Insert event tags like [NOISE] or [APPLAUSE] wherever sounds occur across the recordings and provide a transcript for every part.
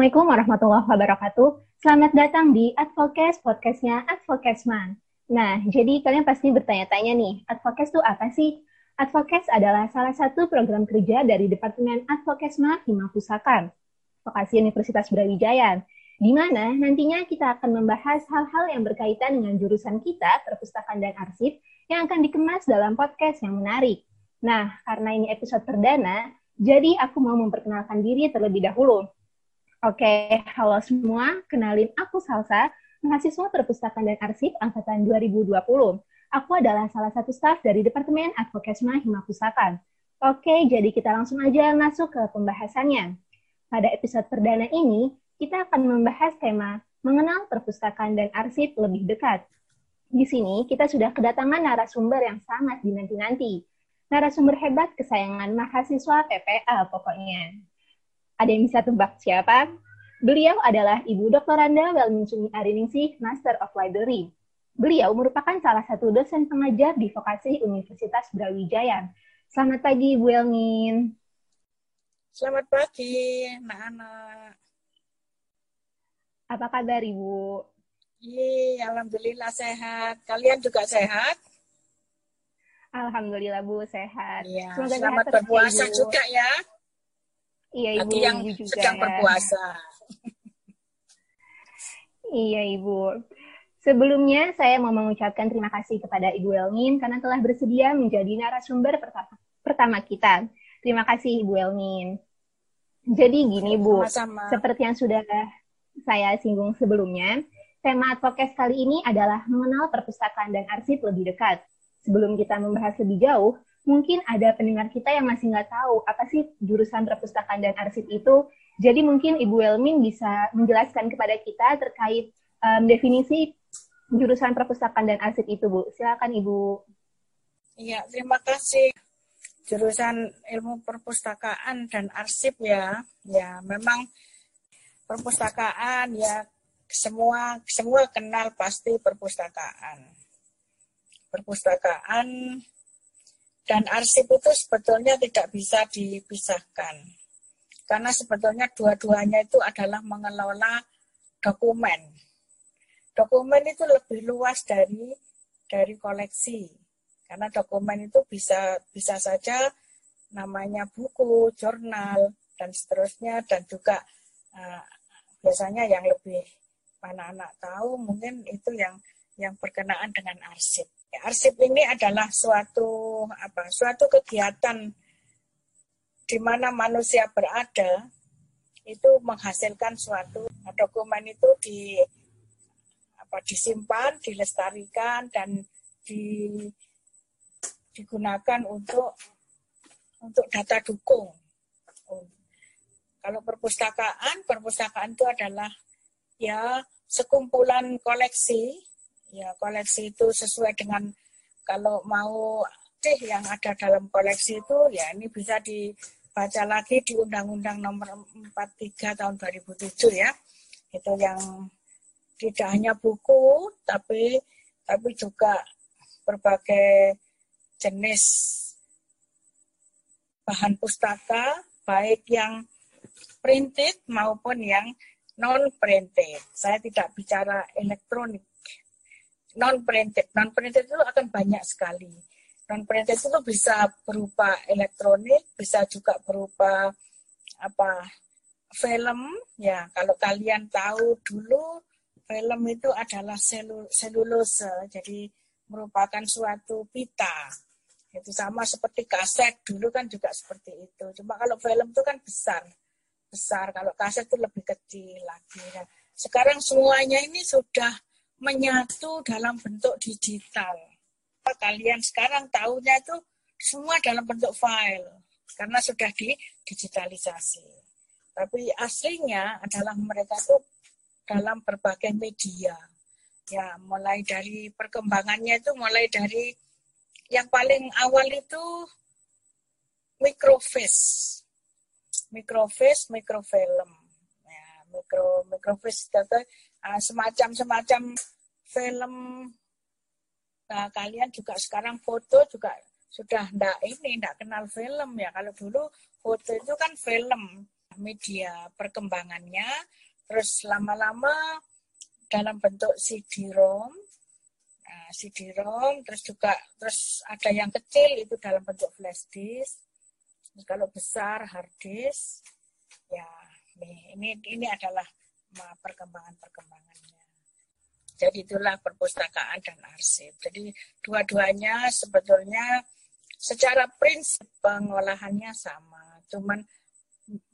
Assalamualaikum warahmatullahi wabarakatuh. Selamat datang di Advocast, podcastnya Advocasman. Nah, jadi kalian pasti bertanya-tanya nih, Advocast itu apa sih? Advocast adalah salah satu program kerja dari Departemen Advokasma Hima Pusaka, Vokasi Universitas Brawijaya, di mana nantinya kita akan membahas hal-hal yang berkaitan dengan jurusan kita, perpustakaan dan arsip, yang akan dikemas dalam podcast yang menarik. Nah, karena ini episode perdana, jadi aku mau memperkenalkan diri terlebih dahulu. Oke, halo semua. Kenalin aku Salsa, mahasiswa Perpustakaan dan Arsip Angkatan 2020. Aku adalah salah satu staf dari Departemen Advokasma Hima Pusaka. Oke, jadi kita langsung aja masuk ke pembahasannya. Pada episode perdana ini, kita akan membahas tema mengenal perpustakaan dan arsip lebih dekat. Di sini, kita sudah kedatangan narasumber yang sangat dinanti-nanti. Narasumber hebat kesayangan mahasiswa PPA pokoknya. Ada yang bisa tebak siapa? Beliau adalah Ibu Dr. Randa Welminsumi Ariningsih, Master of Library. Beliau merupakan salah satu dosen pengajar di vokasi Universitas Brawijaya. Selamat pagi, Bu Elmin. Selamat pagi, anak-anak. Apa kabar, Ibu? Iya, Alhamdulillah sehat. Kalian juga sehat? Alhamdulillah, Bu, sehat. Semoga selamat sehat berpuasa juga ya. Iya Ibu. Bagi yang Ibu juga sedang ya. berpuasa. iya Ibu. Sebelumnya saya mau mengucapkan terima kasih kepada Ibu Elmin karena telah bersedia menjadi narasumber pertama, pertama kita. Terima kasih Ibu Elmin. Jadi gini Bu, Sama-sama. seperti yang sudah saya singgung sebelumnya, tema podcast kali ini adalah mengenal perpustakaan dan arsip lebih dekat. Sebelum kita membahas lebih jauh, mungkin ada pendengar kita yang masih nggak tahu apa sih jurusan perpustakaan dan arsip itu. Jadi mungkin Ibu Elmin bisa menjelaskan kepada kita terkait um, definisi jurusan perpustakaan dan arsip itu, Bu. Silakan Ibu. Iya, terima kasih. Jurusan ilmu perpustakaan dan arsip ya, ya memang perpustakaan ya semua semua kenal pasti perpustakaan. Perpustakaan dan arsip itu sebetulnya tidak bisa dipisahkan. Karena sebetulnya dua-duanya itu adalah mengelola dokumen. Dokumen itu lebih luas dari dari koleksi. Karena dokumen itu bisa bisa saja namanya buku, jurnal dan seterusnya dan juga uh, biasanya yang lebih anak-anak tahu mungkin itu yang yang berkenaan dengan arsip. Arsip ini adalah suatu apa? Suatu kegiatan di mana manusia berada itu menghasilkan suatu dokumen itu di apa disimpan, dilestarikan dan di, digunakan untuk untuk data dukung. Kalau perpustakaan, perpustakaan itu adalah ya sekumpulan koleksi ya koleksi itu sesuai dengan kalau mau sih yang ada dalam koleksi itu ya ini bisa dibaca lagi di Undang-Undang Nomor 43 tahun 2007 ya itu yang tidak hanya buku tapi tapi juga berbagai jenis bahan pustaka baik yang printed maupun yang non printed. Saya tidak bicara elektronik non printed. Non printed itu akan banyak sekali. Non printed itu bisa berupa elektronik, bisa juga berupa apa film ya. Kalau kalian tahu dulu film itu adalah selu, selulose, jadi merupakan suatu pita. Itu sama seperti kaset dulu kan juga seperti itu. Cuma kalau film itu kan besar, besar. Kalau kaset itu lebih kecil lagi. Nah, sekarang semuanya ini sudah menyatu dalam bentuk digital. Kalian sekarang tahunya itu semua dalam bentuk file karena sudah di digitalisasi. Tapi aslinya adalah mereka itu dalam berbagai media. Ya, mulai dari perkembangannya itu mulai dari yang paling awal itu microfiche. Microfiche, microfilm. Ya, micro microfiche itu Ah, semacam-semacam film. Nah, kalian juga sekarang foto juga sudah ndak ini ndak kenal film ya. Kalau dulu foto itu kan film media perkembangannya, terus lama-lama dalam bentuk CD-ROM, nah, CD-ROM, terus juga terus ada yang kecil itu dalam bentuk flash disk, kalau besar hard disk, ya ini ini adalah perkembangan-perkembangannya. Jadi itulah perpustakaan dan arsip. Jadi dua-duanya sebetulnya secara prinsip pengolahannya sama, cuman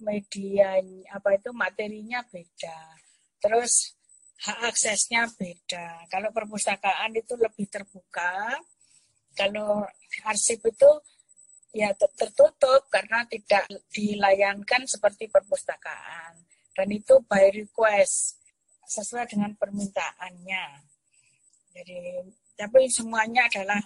media apa itu materinya beda. Terus hak aksesnya beda. Kalau perpustakaan itu lebih terbuka, kalau arsip itu ya tertutup karena tidak dilayankan seperti perpustakaan. Dan itu by request sesuai dengan permintaannya. Jadi tapi semuanya adalah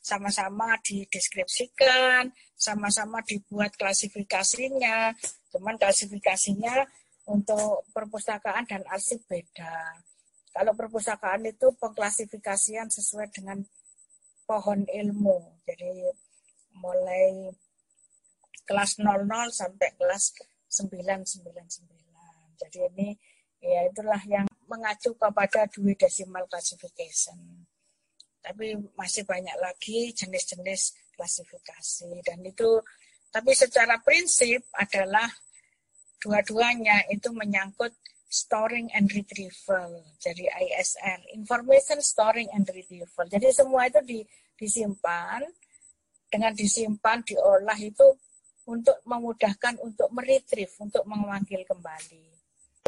sama-sama dideskripsikan, sama-sama dibuat klasifikasinya. Cuman klasifikasinya untuk perpustakaan dan arsip beda. Kalau perpustakaan itu pengklasifikasian sesuai dengan pohon ilmu. Jadi mulai kelas 00 sampai kelas 999. Jadi ini ya itulah yang mengacu kepada dua decimal classification. Tapi masih banyak lagi jenis-jenis klasifikasi dan itu tapi secara prinsip adalah dua-duanya itu menyangkut storing and retrieval. Jadi ISR, information storing and retrieval. Jadi semua itu di, disimpan dengan disimpan diolah itu untuk memudahkan untuk meretrieve, untuk memanggil kembali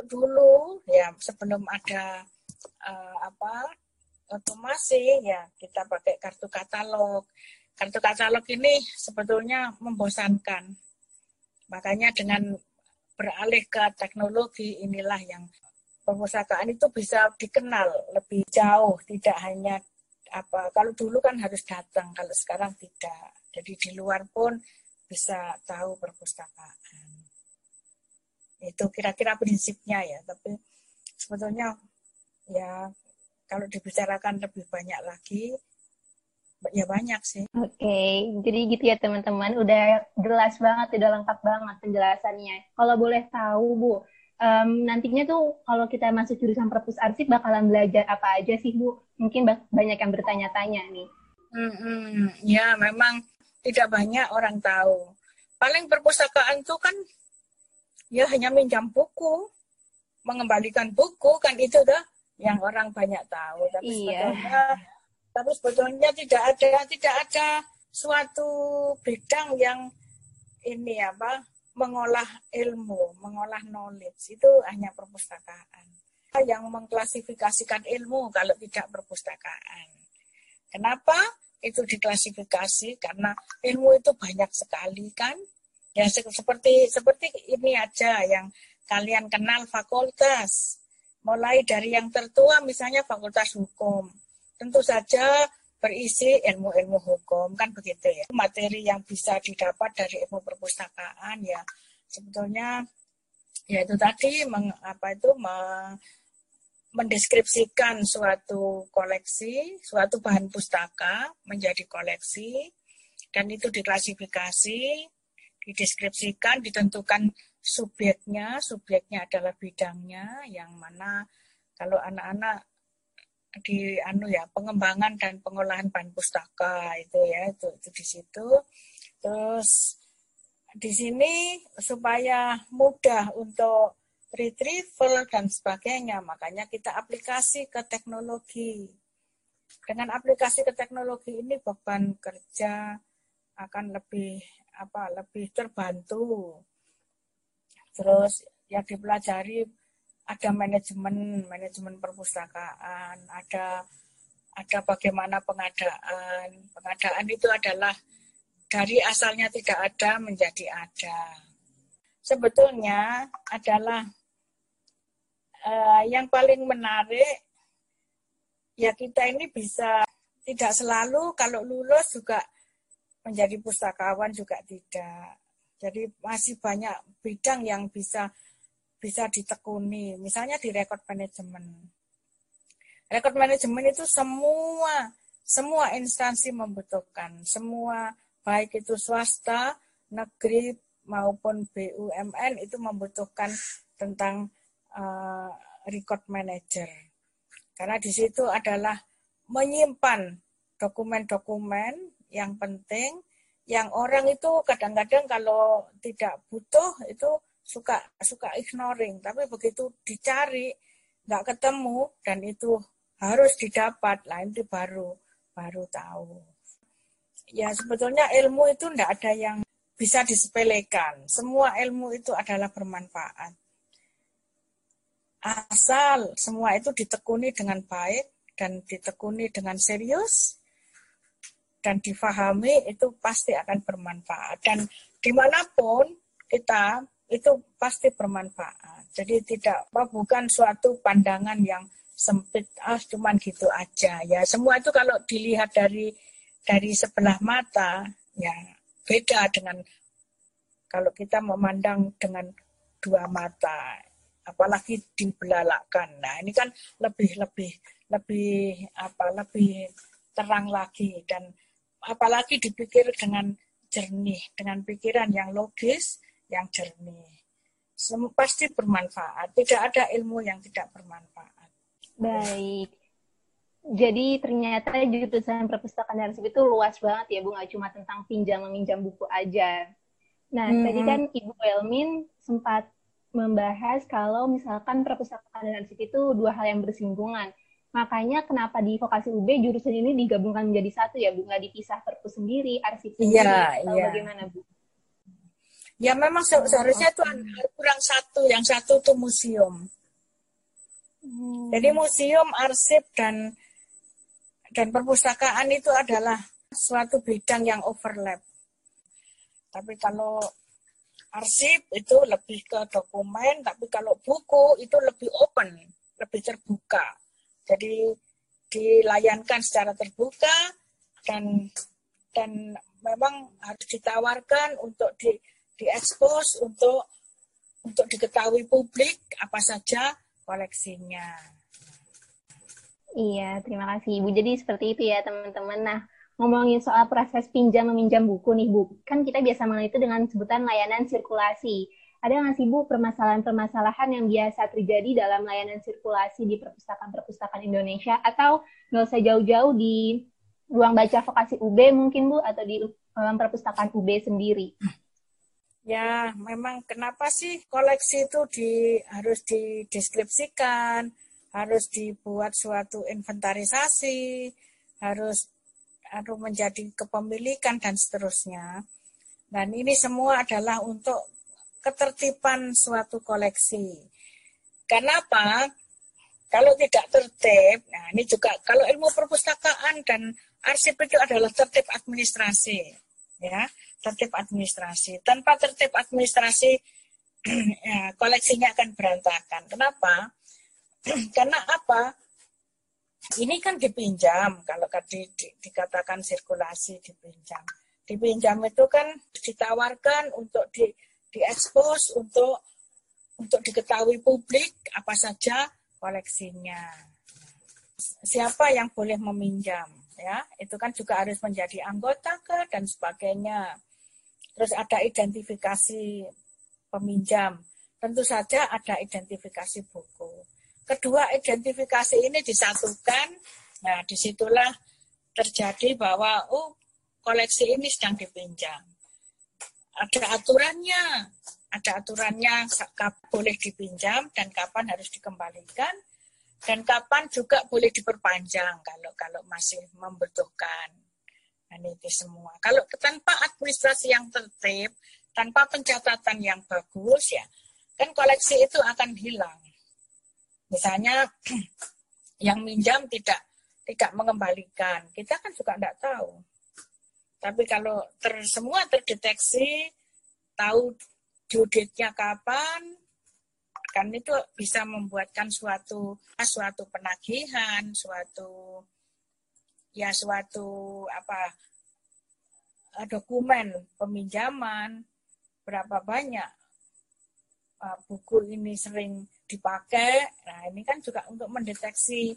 dulu ya sebelum ada uh, apa otomasi ya kita pakai kartu katalog. Kartu katalog ini sebetulnya membosankan. Makanya dengan beralih ke teknologi inilah yang perpustakaan itu bisa dikenal lebih jauh, tidak hanya apa kalau dulu kan harus datang, kalau sekarang tidak. Jadi di luar pun bisa tahu perpustakaan itu kira-kira prinsipnya ya tapi sebetulnya ya kalau dibicarakan lebih banyak lagi ya banyak sih. Oke, okay. jadi gitu ya teman-teman, udah jelas banget, udah lengkap banget penjelasannya. Kalau boleh tahu Bu, um, nantinya tuh kalau kita masuk jurusan perpus arsip bakalan belajar apa aja sih Bu? Mungkin banyak yang bertanya-tanya nih. Hmm, hmm, ya memang tidak banyak orang tahu. Paling perpustakaan tuh kan ya hanya minjam buku, mengembalikan buku kan itu dah yang orang banyak tahu. Tapi iya. sebetulnya tapi sebetulnya tidak ada tidak ada suatu bidang yang ini apa mengolah ilmu, mengolah knowledge itu hanya perpustakaan. Yang mengklasifikasikan ilmu kalau tidak perpustakaan. Kenapa itu diklasifikasi? Karena ilmu itu banyak sekali kan Ya seperti seperti ini aja yang kalian kenal fakultas. Mulai dari yang tertua misalnya fakultas hukum. Tentu saja berisi ilmu-ilmu hukum kan begitu ya. Materi yang bisa didapat dari ilmu perpustakaan ya sebetulnya ya itu tadi meng, apa itu meng, mendeskripsikan suatu koleksi, suatu bahan pustaka menjadi koleksi dan itu diklasifikasi dideskripsikan, ditentukan subjeknya, subjeknya adalah bidangnya yang mana kalau anak-anak di anu ya pengembangan dan pengolahan bahan pustaka itu ya itu itu di situ terus di sini supaya mudah untuk retrieval dan sebagainya makanya kita aplikasi ke teknologi dengan aplikasi ke teknologi ini beban kerja akan lebih apa lebih terbantu. Terus yang dipelajari ada manajemen manajemen perpustakaan, ada ada bagaimana pengadaan. Pengadaan itu adalah dari asalnya tidak ada menjadi ada. Sebetulnya adalah uh, yang paling menarik ya kita ini bisa tidak selalu kalau lulus juga menjadi pustakawan juga tidak. Jadi masih banyak bidang yang bisa bisa ditekuni. Misalnya di rekod manajemen. Rekod manajemen itu semua semua instansi membutuhkan, semua baik itu swasta, negeri, maupun BUMN itu membutuhkan tentang uh, record manager. Karena di situ adalah menyimpan dokumen-dokumen yang penting yang orang itu kadang-kadang kalau tidak butuh itu suka suka ignoring. Tapi begitu dicari nggak ketemu dan itu harus didapat. Lain itu baru baru tahu. Ya sebetulnya ilmu itu tidak ada yang bisa disepelekan. Semua ilmu itu adalah bermanfaat. Asal semua itu ditekuni dengan baik dan ditekuni dengan serius dan difahami itu pasti akan bermanfaat. Dan di mana pun kita itu pasti bermanfaat. Jadi tidak bukan suatu pandangan yang sempit ah cuman gitu aja. Ya semua itu kalau dilihat dari dari sebelah mata ya beda dengan kalau kita memandang dengan dua mata apalagi dibelalakkan. Nah ini kan lebih lebih lebih apa lebih terang lagi dan apalagi dipikir dengan jernih, dengan pikiran yang logis, yang jernih. Semua pasti bermanfaat. Tidak ada ilmu yang tidak bermanfaat. Baik. Jadi ternyata jurusan perpustakaan dan arsip itu luas banget ya Bu, nggak cuma tentang pinjam meminjam buku aja. Nah, hmm. tadi kan Ibu Elmin sempat membahas kalau misalkan perpustakaan dan arsip itu dua hal yang bersinggungan. Makanya kenapa di vokasi UB jurusan ini digabungkan menjadi satu ya, Bu? Nggak dipisah perpus sendiri, arsip sendiri, ya, atau ya. bagaimana, Bu? Ya memang se seharusnya itu kurang satu, yang satu itu museum. Hmm. Jadi museum, arsip dan dan perpustakaan itu adalah suatu bidang yang overlap. Tapi kalau arsip itu lebih ke dokumen, tapi kalau buku itu lebih open, lebih terbuka. Jadi dilayankan secara terbuka dan dan memang harus ditawarkan untuk di diekspos untuk untuk diketahui publik apa saja koleksinya. Iya, terima kasih Ibu. Jadi seperti itu ya teman-teman. Nah, ngomongin soal proses pinjam meminjam buku nih Bu, kan kita biasa mengenal itu dengan sebutan layanan sirkulasi ada nggak sih Bu permasalahan-permasalahan yang biasa terjadi dalam layanan sirkulasi di perpustakaan-perpustakaan Indonesia atau nggak usah jauh-jauh di ruang baca vokasi UB mungkin Bu atau di ruang perpustakaan UB sendiri? Ya, memang kenapa sih koleksi itu di, harus dideskripsikan, harus dibuat suatu inventarisasi, harus harus menjadi kepemilikan dan seterusnya. Dan ini semua adalah untuk ketertiban suatu koleksi. Kenapa? Kalau tidak tertib, nah ini juga kalau ilmu perpustakaan dan arsip itu adalah tertib administrasi, ya, tertib administrasi. Tanpa tertib administrasi, [CLEARS THROAT] ya, koleksinya akan berantakan. Kenapa? [CLEARS THROAT] Karena apa? Ini kan dipinjam, kalau di, di, dikatakan sirkulasi dipinjam. Dipinjam itu kan ditawarkan untuk di, diekspos untuk untuk diketahui publik apa saja koleksinya. Siapa yang boleh meminjam ya, itu kan juga harus menjadi anggota ke dan sebagainya. Terus ada identifikasi peminjam. Tentu saja ada identifikasi buku. Kedua, identifikasi ini disatukan. Nah, di situlah terjadi bahwa oh koleksi ini sedang dipinjam ada aturannya. Ada aturannya boleh dipinjam dan kapan harus dikembalikan dan kapan juga boleh diperpanjang kalau kalau masih membutuhkan. Dan itu semua. Kalau tanpa administrasi yang tertib, tanpa pencatatan yang bagus ya, kan koleksi itu akan hilang. Misalnya [CLEARS THROAT] yang minjam tidak tidak mengembalikan, kita kan juga tidak tahu. Tapi kalau ter, semua terdeteksi, tahu due kapan, kan itu bisa membuatkan suatu suatu penagihan, suatu ya suatu apa dokumen peminjaman berapa banyak uh, buku ini sering dipakai. Nah, ini kan juga untuk mendeteksi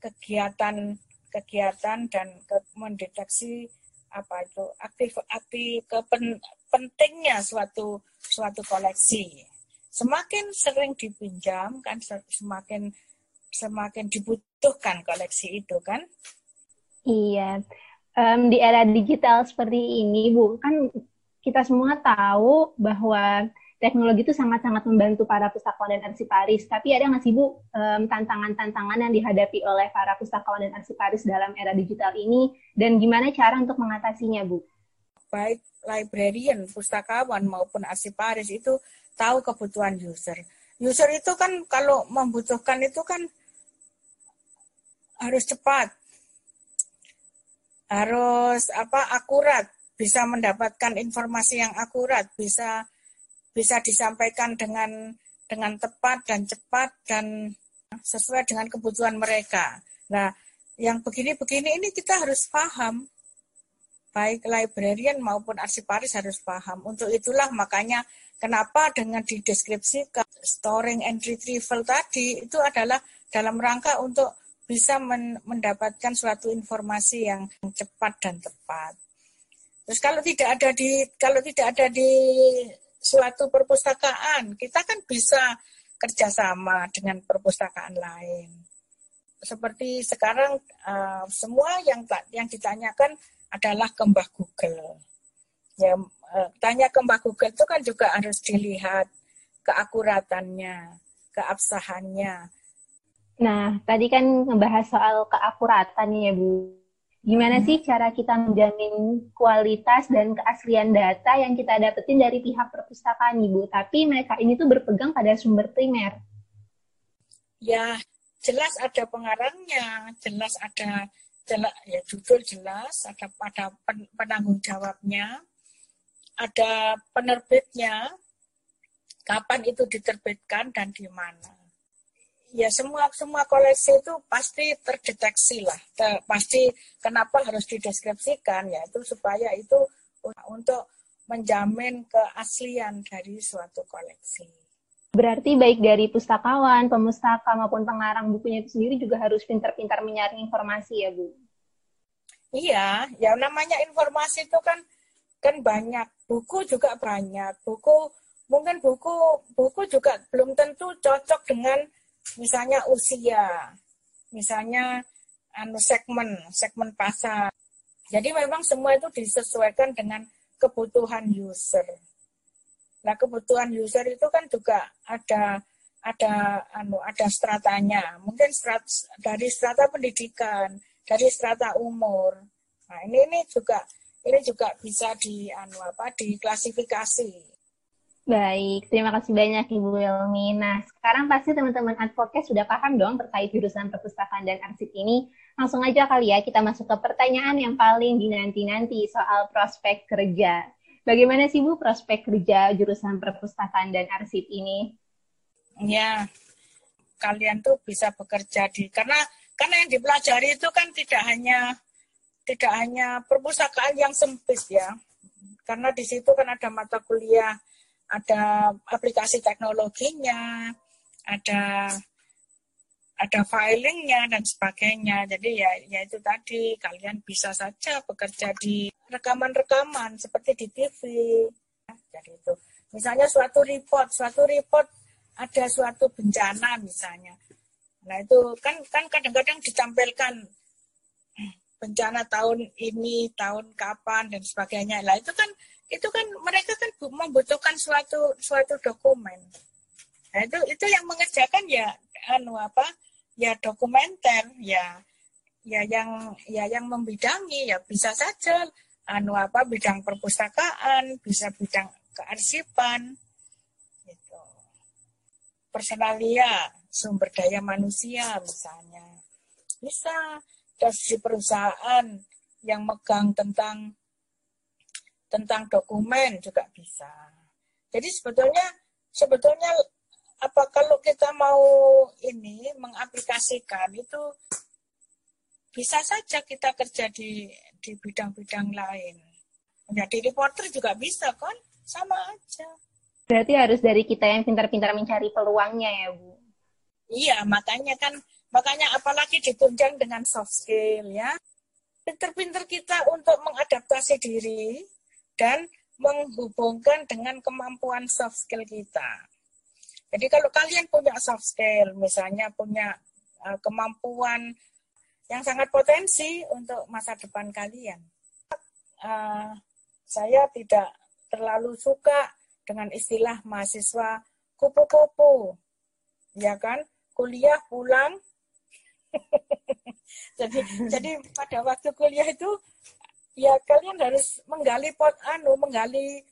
kegiatan kegiatan dan ke, mendeteksi apa itu aktif aktif ke pen, pentingnya suatu suatu koleksi. Semakin sering dipinjam kan semakin semakin dibutuhkan koleksi itu kan. Iya. Um, di era digital seperti ini, Bu, kan kita semua tahu bahwa teknologi itu sangat-sangat membantu para pustakawan dan arsiparis. Tapi ada nggak sih Bu tantangan-tantangan yang dihadapi oleh para pustakawan dan arsiparis dalam era digital ini dan gimana cara untuk mengatasinya Bu? Baik librarian, pustakawan maupun arsiparis itu tahu kebutuhan user. User itu kan kalau membutuhkan itu kan harus cepat, harus apa akurat, bisa mendapatkan informasi yang akurat, bisa bisa disampaikan dengan dengan tepat dan cepat dan sesuai dengan kebutuhan mereka. Nah, yang begini-begini ini kita harus paham. Baik librarian maupun arsiparis harus paham. Untuk itulah makanya kenapa dengan dideskripsikan storing and retrieval tadi itu adalah dalam rangka untuk bisa men mendapatkan suatu informasi yang cepat dan tepat. Terus kalau tidak ada di kalau tidak ada di suatu perpustakaan. Kita kan bisa kerjasama dengan perpustakaan lain. Seperti sekarang uh, semua yang yang ditanyakan adalah ke Mbah Google. Ya, uh, tanya ke Mbah Google itu kan juga harus dilihat keakuratannya, keabsahannya. Nah, tadi kan membahas soal keakuratan ya Bu. Gimana hmm. sih cara kita menjamin kualitas dan keaslian data yang kita dapetin dari pihak perpustakaan, Ibu? Tapi mereka ini tuh berpegang pada sumber primer. Ya, jelas ada pengarangnya, jelas ada jelas ya judul jelas, ada pada pen, penanggung jawabnya, ada penerbitnya, kapan itu diterbitkan dan di mana ya semua semua koleksi itu pasti terdeteksi lah Ter, pasti kenapa harus dideskripsikan ya itu supaya itu untuk menjamin keaslian dari suatu koleksi. Berarti baik dari pustakawan, pemustaka maupun pengarang bukunya itu sendiri juga harus pintar-pintar menyaring informasi ya Bu. Iya, ya namanya informasi itu kan kan banyak, buku juga banyak, buku mungkin buku buku juga belum tentu cocok dengan misalnya usia, misalnya anu segmen, segmen pasar. Jadi memang semua itu disesuaikan dengan kebutuhan user. Nah, kebutuhan user itu kan juga ada ada anu ada stratanya. Mungkin strat, dari strata pendidikan, dari strata umur. Nah, ini ini juga ini juga bisa di anu apa diklasifikasi Baik, terima kasih banyak Ibu Wilmi. Nah, sekarang pasti teman-teman advokat sudah paham dong terkait jurusan perpustakaan dan arsip ini. Langsung aja kali ya kita masuk ke pertanyaan yang paling dinanti-nanti soal prospek kerja. Bagaimana sih Bu prospek kerja jurusan perpustakaan dan arsip ini? Ya, kalian tuh bisa bekerja di karena karena yang dipelajari itu kan tidak hanya tidak hanya perpustakaan yang sempit ya. Karena di situ kan ada mata kuliah ada aplikasi teknologinya, ada ada filingnya dan sebagainya. Jadi ya, ya itu tadi kalian bisa saja bekerja di rekaman-rekaman seperti di TV. Jadi itu misalnya suatu report, suatu report ada suatu bencana misalnya. Nah itu kan kan kadang-kadang ditampilkan bencana tahun ini, tahun kapan dan sebagainya. Lah itu kan itu kan mereka kan membutuhkan suatu suatu dokumen. Nah, itu itu yang mengerjakan ya anu apa? Ya dokumenter, ya ya yang ya yang membidangi ya bisa saja anu apa bidang perpustakaan, bisa bidang kearsipan gitu. Personalia, sumber daya manusia misalnya. Bisa di perusahaan yang megang tentang tentang dokumen juga bisa. Jadi sebetulnya sebetulnya apa kalau kita mau ini mengaplikasikan itu bisa saja kita kerja di di bidang-bidang lain. Menjadi reporter juga bisa kan? Sama aja. Berarti harus dari kita yang pintar-pintar mencari peluangnya ya, Bu. Iya, makanya kan makanya apalagi ditunjang dengan soft skill ya. pinter-pinter kita untuk mengadaptasi diri dan menghubungkan dengan kemampuan soft skill kita. Jadi kalau kalian punya soft skill, misalnya punya uh, kemampuan yang sangat potensi untuk masa depan kalian, uh, saya tidak terlalu suka dengan istilah mahasiswa kupu-kupu, ya kan? Kuliah pulang. [LAUGHS] jadi jadi pada waktu kuliah itu ya kalian harus menggali pot anu, menggali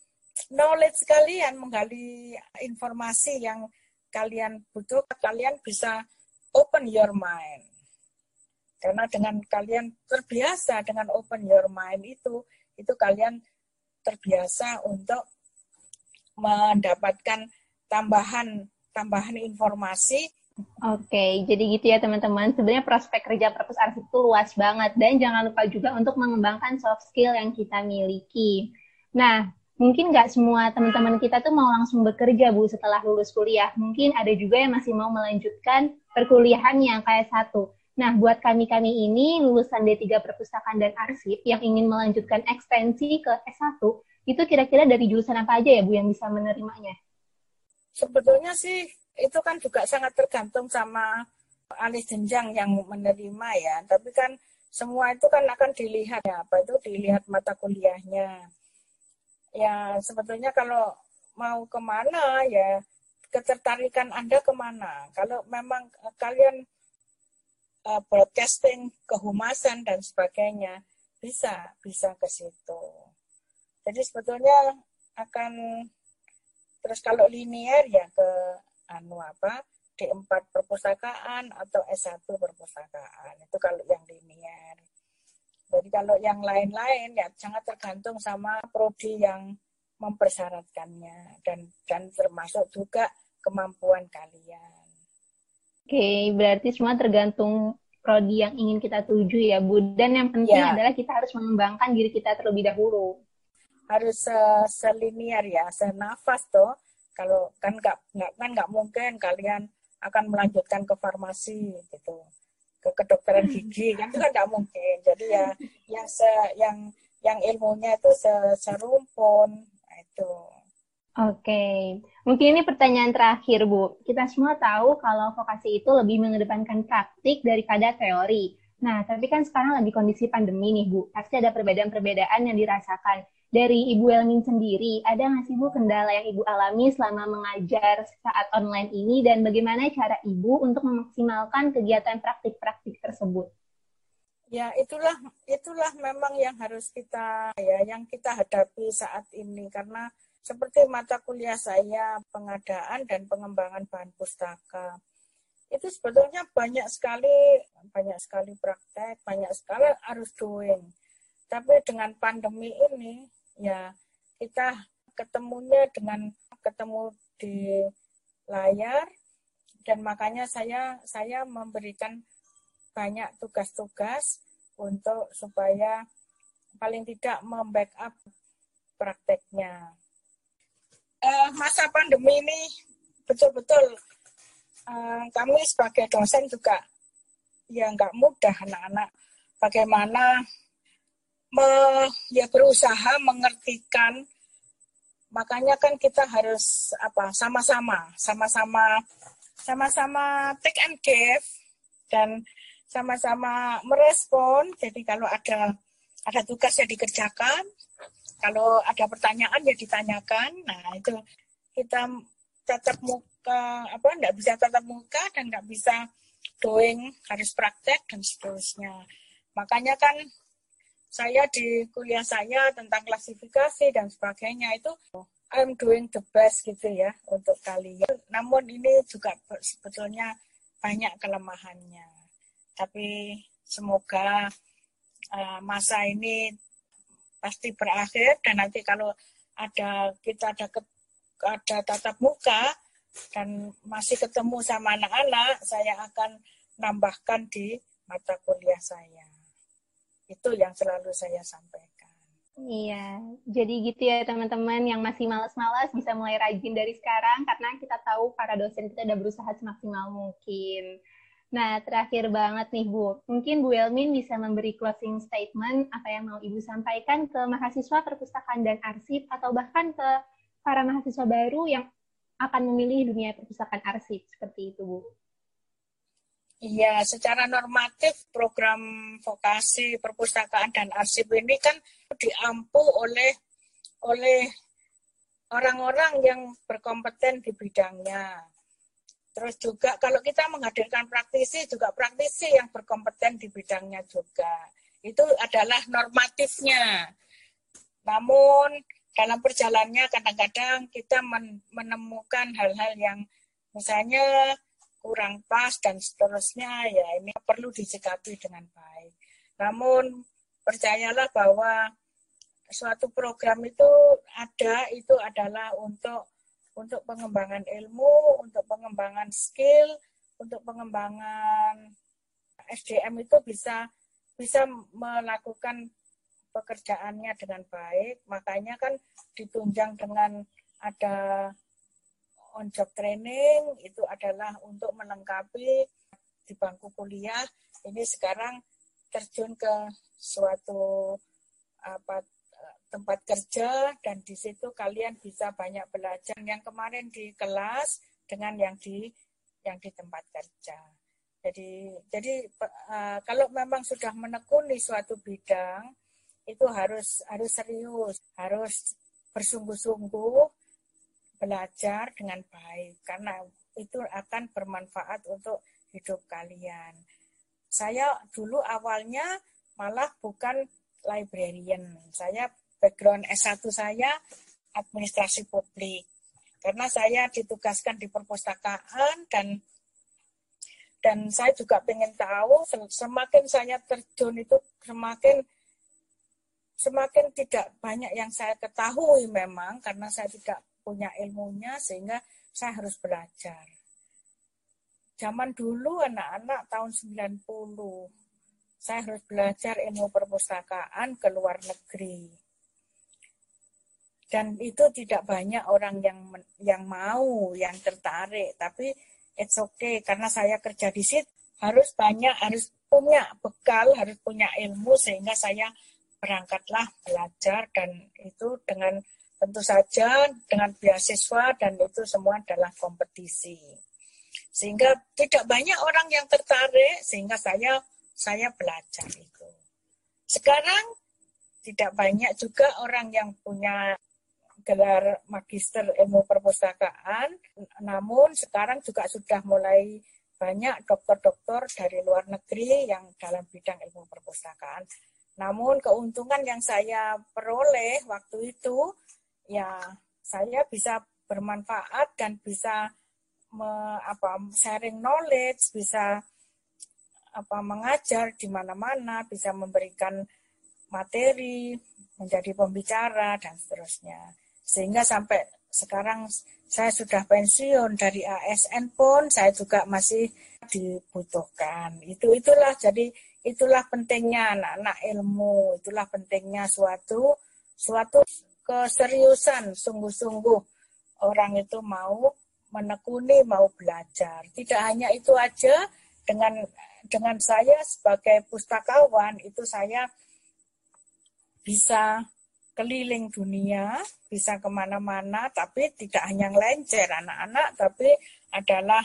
knowledge kalian, menggali informasi yang kalian butuh, kalian bisa open your mind. Karena dengan kalian terbiasa dengan open your mind itu, itu kalian terbiasa untuk mendapatkan tambahan tambahan informasi. Oke, jadi gitu ya teman-teman. Sebenarnya prospek kerja perpus arsip itu luas banget dan jangan lupa juga untuk mengembangkan soft skill yang kita miliki. Nah, mungkin nggak semua teman-teman kita tuh mau langsung bekerja Bu setelah lulus kuliah. Mungkin ada juga yang masih mau melanjutkan perkuliahan yang kayak satu. Nah, buat kami-kami ini lulusan D3 Perpustakaan dan Arsip yang ingin melanjutkan ekstensi ke S1, itu kira-kira dari jurusan apa aja ya Bu yang bisa menerimanya? Sebetulnya sih itu kan juga sangat tergantung sama alis jenjang yang menerima ya. Tapi kan semua itu kan akan dilihat ya, apa itu dilihat mata kuliahnya. Ya sebetulnya kalau mau ke mana ya ketertarikan Anda ke mana. Kalau memang kalian uh, broadcasting, kehumasan dan sebagainya, bisa bisa ke situ. Jadi sebetulnya akan terus kalau linear ya ke anu apa D4 perpustakaan atau S1 perpustakaan. Itu kalau yang linear. Jadi kalau yang lain-lain ya sangat tergantung sama prodi yang mempersyaratkannya dan dan termasuk juga kemampuan kalian. Oke, berarti semua tergantung prodi yang ingin kita tuju ya, Bu. Dan yang penting ya. adalah kita harus mengembangkan diri kita terlebih dahulu harus uh, selinier ya, senafas tuh. Kalau kan nggak nggak kan nggak mungkin kalian akan melanjutkan ke farmasi gitu, ke kedokteran gigi kan itu kan nggak mungkin. Jadi ya yang se yang yang ilmunya itu se serumpun nah itu. Oke, mungkin ini pertanyaan terakhir Bu. Kita semua tahu kalau vokasi itu lebih mengedepankan praktik daripada teori. Nah, tapi kan sekarang lagi kondisi pandemi nih Bu, pasti ada perbedaan-perbedaan yang dirasakan dari Ibu Elmin sendiri, ada nggak sih Bu kendala yang Ibu alami selama mengajar saat online ini? Dan bagaimana cara Ibu untuk memaksimalkan kegiatan praktik-praktik tersebut? Ya, itulah itulah memang yang harus kita ya yang kita hadapi saat ini. Karena seperti mata kuliah saya pengadaan dan pengembangan bahan pustaka itu sebetulnya banyak sekali banyak sekali praktek banyak sekali harus doing. Tapi dengan pandemi ini ya kita ketemunya dengan ketemu di layar dan makanya saya saya memberikan banyak tugas-tugas untuk supaya paling tidak membackup prakteknya. Uh, masa pandemi ini betul-betul uh, kami sebagai dosen juga ya nggak mudah anak-anak bagaimana me, ya berusaha mengertikan. Makanya kan kita harus apa sama-sama sama-sama sama-sama take and give dan sama-sama merespon. Jadi kalau ada ada tugas yang dikerjakan kalau ada pertanyaan ya ditanyakan. Nah itu kita tatap muka apa nggak bisa tatap muka dan nggak bisa doing harus praktek dan seterusnya. Makanya kan saya di kuliah saya tentang klasifikasi dan sebagainya itu I'm doing the best gitu ya untuk kalian. Namun ini juga sebetulnya banyak kelemahannya. Tapi semoga uh, masa ini pasti berakhir dan nanti kalau ada kita ada ke, ada tatap muka dan masih ketemu sama anak-anak, saya akan nambahkan di mata kuliah saya. Itu yang selalu saya sampaikan. Iya, jadi gitu ya teman-teman yang masih malas-malas bisa mulai rajin dari sekarang karena kita tahu para dosen kita udah berusaha semaksimal mungkin. Nah, terakhir banget nih Bu, mungkin Bu Elmin bisa memberi closing statement apa yang mau Ibu sampaikan ke mahasiswa perpustakaan dan arsip atau bahkan ke para mahasiswa baru yang akan memilih dunia perpustakaan arsip seperti itu Bu. Iya, secara normatif program vokasi perpustakaan dan arsip ini kan diampu oleh oleh orang-orang yang berkompeten di bidangnya. Terus juga kalau kita menghadirkan praktisi juga praktisi yang berkompeten di bidangnya juga. Itu adalah normatifnya. Namun dalam perjalanannya kadang-kadang kita menemukan hal-hal yang misalnya kurang pas dan seterusnya ya ini perlu disikapi dengan baik. Namun percayalah bahwa suatu program itu ada itu adalah untuk untuk pengembangan ilmu, untuk pengembangan skill, untuk pengembangan SDM itu bisa bisa melakukan pekerjaannya dengan baik. Makanya kan ditunjang dengan ada on job training itu adalah untuk melengkapi di bangku kuliah ini sekarang terjun ke suatu apa tempat kerja dan di situ kalian bisa banyak belajar yang kemarin di kelas dengan yang di yang di tempat kerja. Jadi jadi uh, kalau memang sudah menekuni suatu bidang itu harus harus serius, harus bersungguh-sungguh belajar dengan baik karena itu akan bermanfaat untuk hidup kalian. Saya dulu awalnya malah bukan librarian. Saya background S1 saya administrasi publik. Karena saya ditugaskan di perpustakaan dan dan saya juga ingin tahu semakin saya terjun itu semakin semakin tidak banyak yang saya ketahui memang karena saya tidak punya ilmunya sehingga saya harus belajar. Zaman dulu anak-anak tahun 90 saya harus belajar ilmu perpustakaan ke luar negeri dan itu tidak banyak orang yang yang mau yang tertarik tapi it's okay karena saya kerja di situ harus banyak harus punya bekal harus punya ilmu sehingga saya berangkatlah belajar dan itu dengan tentu saja dengan beasiswa dan itu semua adalah kompetisi sehingga tidak banyak orang yang tertarik sehingga saya saya belajar itu sekarang tidak banyak juga orang yang punya gelar magister ilmu perpustakaan, namun sekarang juga sudah mulai banyak dokter-dokter dari luar negeri yang dalam bidang ilmu perpustakaan. Namun keuntungan yang saya peroleh waktu itu, ya saya bisa bermanfaat dan bisa me, apa, sharing knowledge, bisa apa mengajar di mana-mana, bisa memberikan materi, menjadi pembicara dan seterusnya. Sehingga sampai sekarang saya sudah pensiun dari ASN pun saya juga masih dibutuhkan. Itu itulah jadi itulah pentingnya anak-anak ilmu, itulah pentingnya suatu suatu keseriusan sungguh-sungguh orang itu mau menekuni, mau belajar. Tidak hanya itu aja dengan dengan saya sebagai pustakawan itu saya bisa keliling dunia, bisa ke mana-mana, tapi tidak hanya ngelencer anak-anak, tapi adalah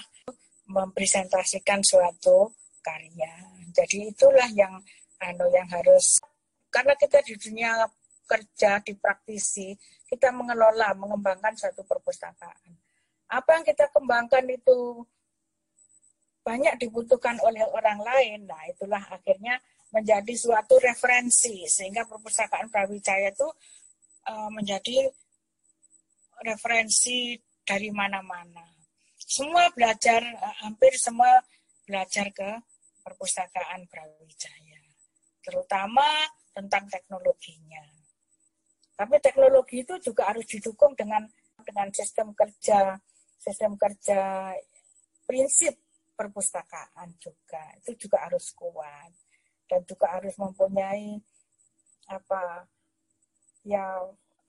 mempresentasikan suatu karya. Jadi itulah yang anu yang harus karena kita di dunia kerja di praktisi kita mengelola mengembangkan suatu perpustakaan. Apa yang kita kembangkan itu banyak dibutuhkan oleh orang lain. Nah, itulah akhirnya menjadi suatu referensi sehingga perpustakaan Brawijaya itu uh, menjadi referensi dari mana-mana. Semua belajar uh, hampir semua belajar ke perpustakaan Brawijaya, terutama tentang teknologinya. Tapi teknologi itu juga harus didukung dengan dengan sistem kerja, sistem kerja prinsip perpustakaan juga itu juga harus kuat dan juga harus mempunyai apa ya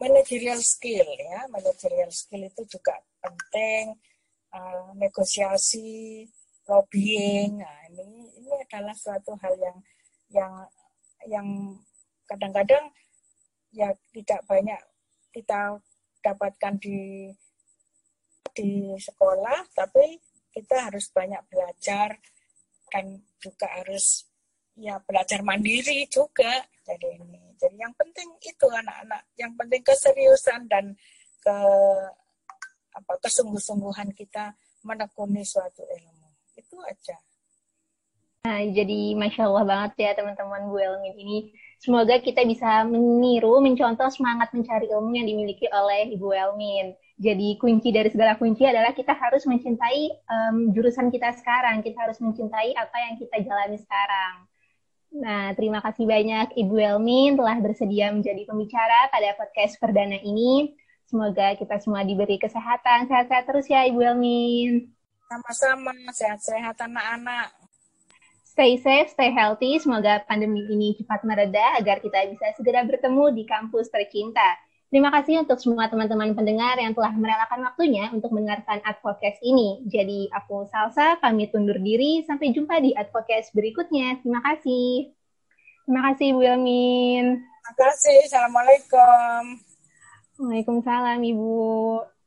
managerial skill ya managerial skill itu juga penting uh, negosiasi lobbying. Nah, ini ini adalah suatu hal yang yang yang kadang-kadang ya tidak banyak kita dapatkan di di sekolah, tapi kita harus banyak belajar dan juga harus ya belajar mandiri juga jadi ini. Jadi yang penting itu anak-anak, yang penting keseriusan dan ke apa kesungguh-sungguhan kita menekuni suatu ilmu. Itu aja. Nah, jadi masya Allah banget ya teman-teman Bu Elmin ini. Semoga kita bisa meniru, mencontoh semangat mencari ilmu yang dimiliki oleh Ibu Elmin. Jadi kunci dari segala kunci adalah kita harus mencintai um, jurusan kita sekarang. Kita harus mencintai apa yang kita jalani sekarang. Nah, terima kasih banyak Ibu Elmin telah bersedia menjadi pembicara pada podcast perdana ini. Semoga kita semua diberi kesehatan. Sehat-sehat terus ya Ibu Elmin. Sama-sama, sehat-sehat anak-anak. Stay safe, stay healthy. Semoga pandemi ini cepat mereda agar kita bisa segera bertemu di kampus tercinta. Terima kasih untuk semua teman-teman pendengar yang telah merelakan waktunya untuk mendengarkan Advocast ini. Jadi aku Salsa, pamit undur diri. Sampai jumpa di Advocast berikutnya. Terima kasih. Terima kasih Bu Elmin. Terima kasih. Assalamualaikum. Waalaikumsalam Ibu.